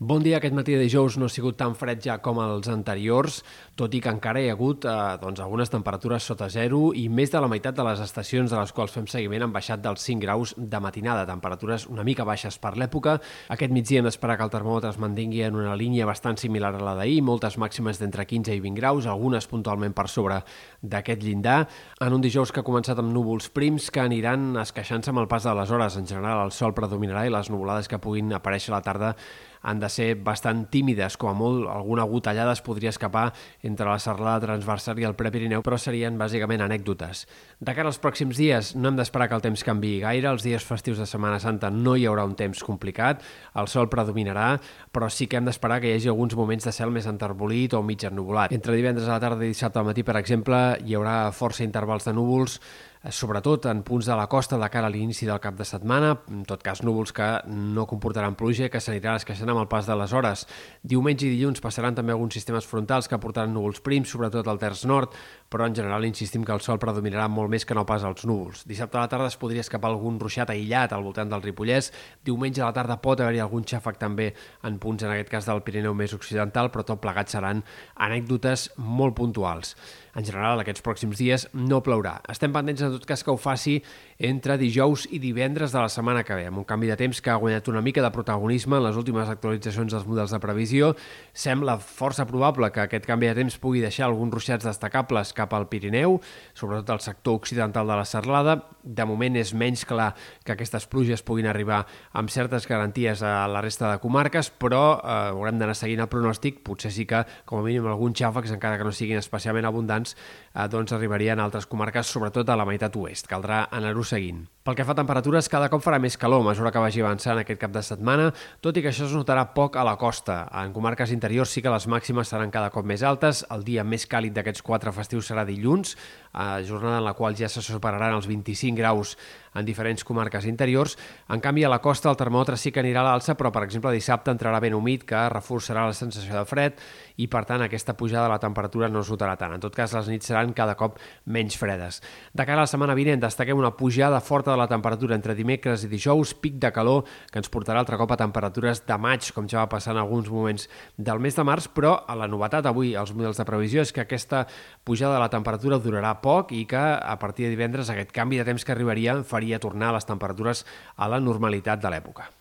Bon dia. Aquest matí de dijous no ha sigut tan fred ja com els anteriors, tot i que encara hi ha hagut eh, doncs, algunes temperatures sota zero i més de la meitat de les estacions de les quals fem seguiment han baixat dels 5 graus de matinada, temperatures una mica baixes per l'època. Aquest migdia hem d'esperar que el termòmetre es mantingui en una línia bastant similar a la d'ahir, moltes màximes d'entre 15 i 20 graus, algunes puntualment per sobre d'aquest llindar, en un dijous que ha començat amb núvols prims que aniran esqueixant-se amb el pas de les hores. En general, el sol predominarà i les nuvolades que puguin aparèixer a la tarda han de ser bastant tímides, com a molt alguna gotellada es podria escapar entre la serralada transversal i el Prepirineu, però serien bàsicament anècdotes. De cara als pròxims dies no hem d'esperar que el temps canvi gaire, els dies festius de Setmana Santa no hi haurà un temps complicat, el sol predominarà, però sí que hem d'esperar que hi hagi alguns moments de cel més enterbolit o mig ennubulat. Entre divendres a la tarda i dissabte al matí, per exemple, hi haurà força intervals de núvols, sobretot en punts de la costa de cara a l'inici del cap de setmana, en tot cas núvols que no comportaran pluja i que s'aniran esqueixant amb el pas de les hores. Diumenge i dilluns passaran també alguns sistemes frontals que portaran núvols prims, sobretot al terç nord, però en general insistim que el sol predominarà molt més que no pas els núvols. Dissabte a la tarda es podria escapar algun ruixat aïllat al voltant del Ripollès, diumenge a la tarda pot haver-hi algun xàfec també en punts, en aquest cas del Pirineu més occidental, però tot plegat seran anècdotes molt puntuals. En general, aquests pròxims dies no plourà. Estem pendents, en tot cas, que ho faci entre dijous i divendres de la setmana que ve, amb un canvi de temps que ha guanyat una mica de protagonisme en les últimes actualitzacions dels models de previsió. Sembla força probable que aquest canvi de temps pugui deixar alguns ruixats destacables cap al Pirineu, sobretot al sector occidental de la Serlada. De moment és menys clar que aquestes pluges puguin arribar amb certes garanties a la resta de comarques, però eh, haurem d'anar seguint el pronòstic. Potser sí que, com a mínim, alguns xàfecs, encara que no siguin especialment abundants, doncs arribarien a altres comarques, sobretot a la meitat oest. Caldrà anar-ho seguint. Pel que fa a temperatures, cada cop farà més calor a mesura que vagi avançant aquest cap de setmana, tot i que això es notarà poc a la costa. En comarques interiors sí que les màximes seran cada cop més altes. El dia més càlid d'aquests quatre festius serà dilluns, eh, jornada en la qual ja se superaran els 25 graus en diferents comarques interiors. En canvi, a la costa el termòmetre sí que anirà a l'alça, però, per exemple, dissabte entrarà ben humit, que reforçarà la sensació de fred i, per tant, aquesta pujada de la temperatura no es notarà tant. En tot cas, les nits seran cada cop menys fredes. De cara a la setmana vinent, destaquem una pujada forta la temperatura entre dimecres i dijous, pic de calor, que ens portarà altre cop a temperatures de maig, com ja va passar en alguns moments del mes de març, però a la novetat avui als models de previsió és que aquesta pujada de la temperatura durarà poc i que a partir de divendres aquest canvi de temps que arribaria faria tornar les temperatures a la normalitat de l'època.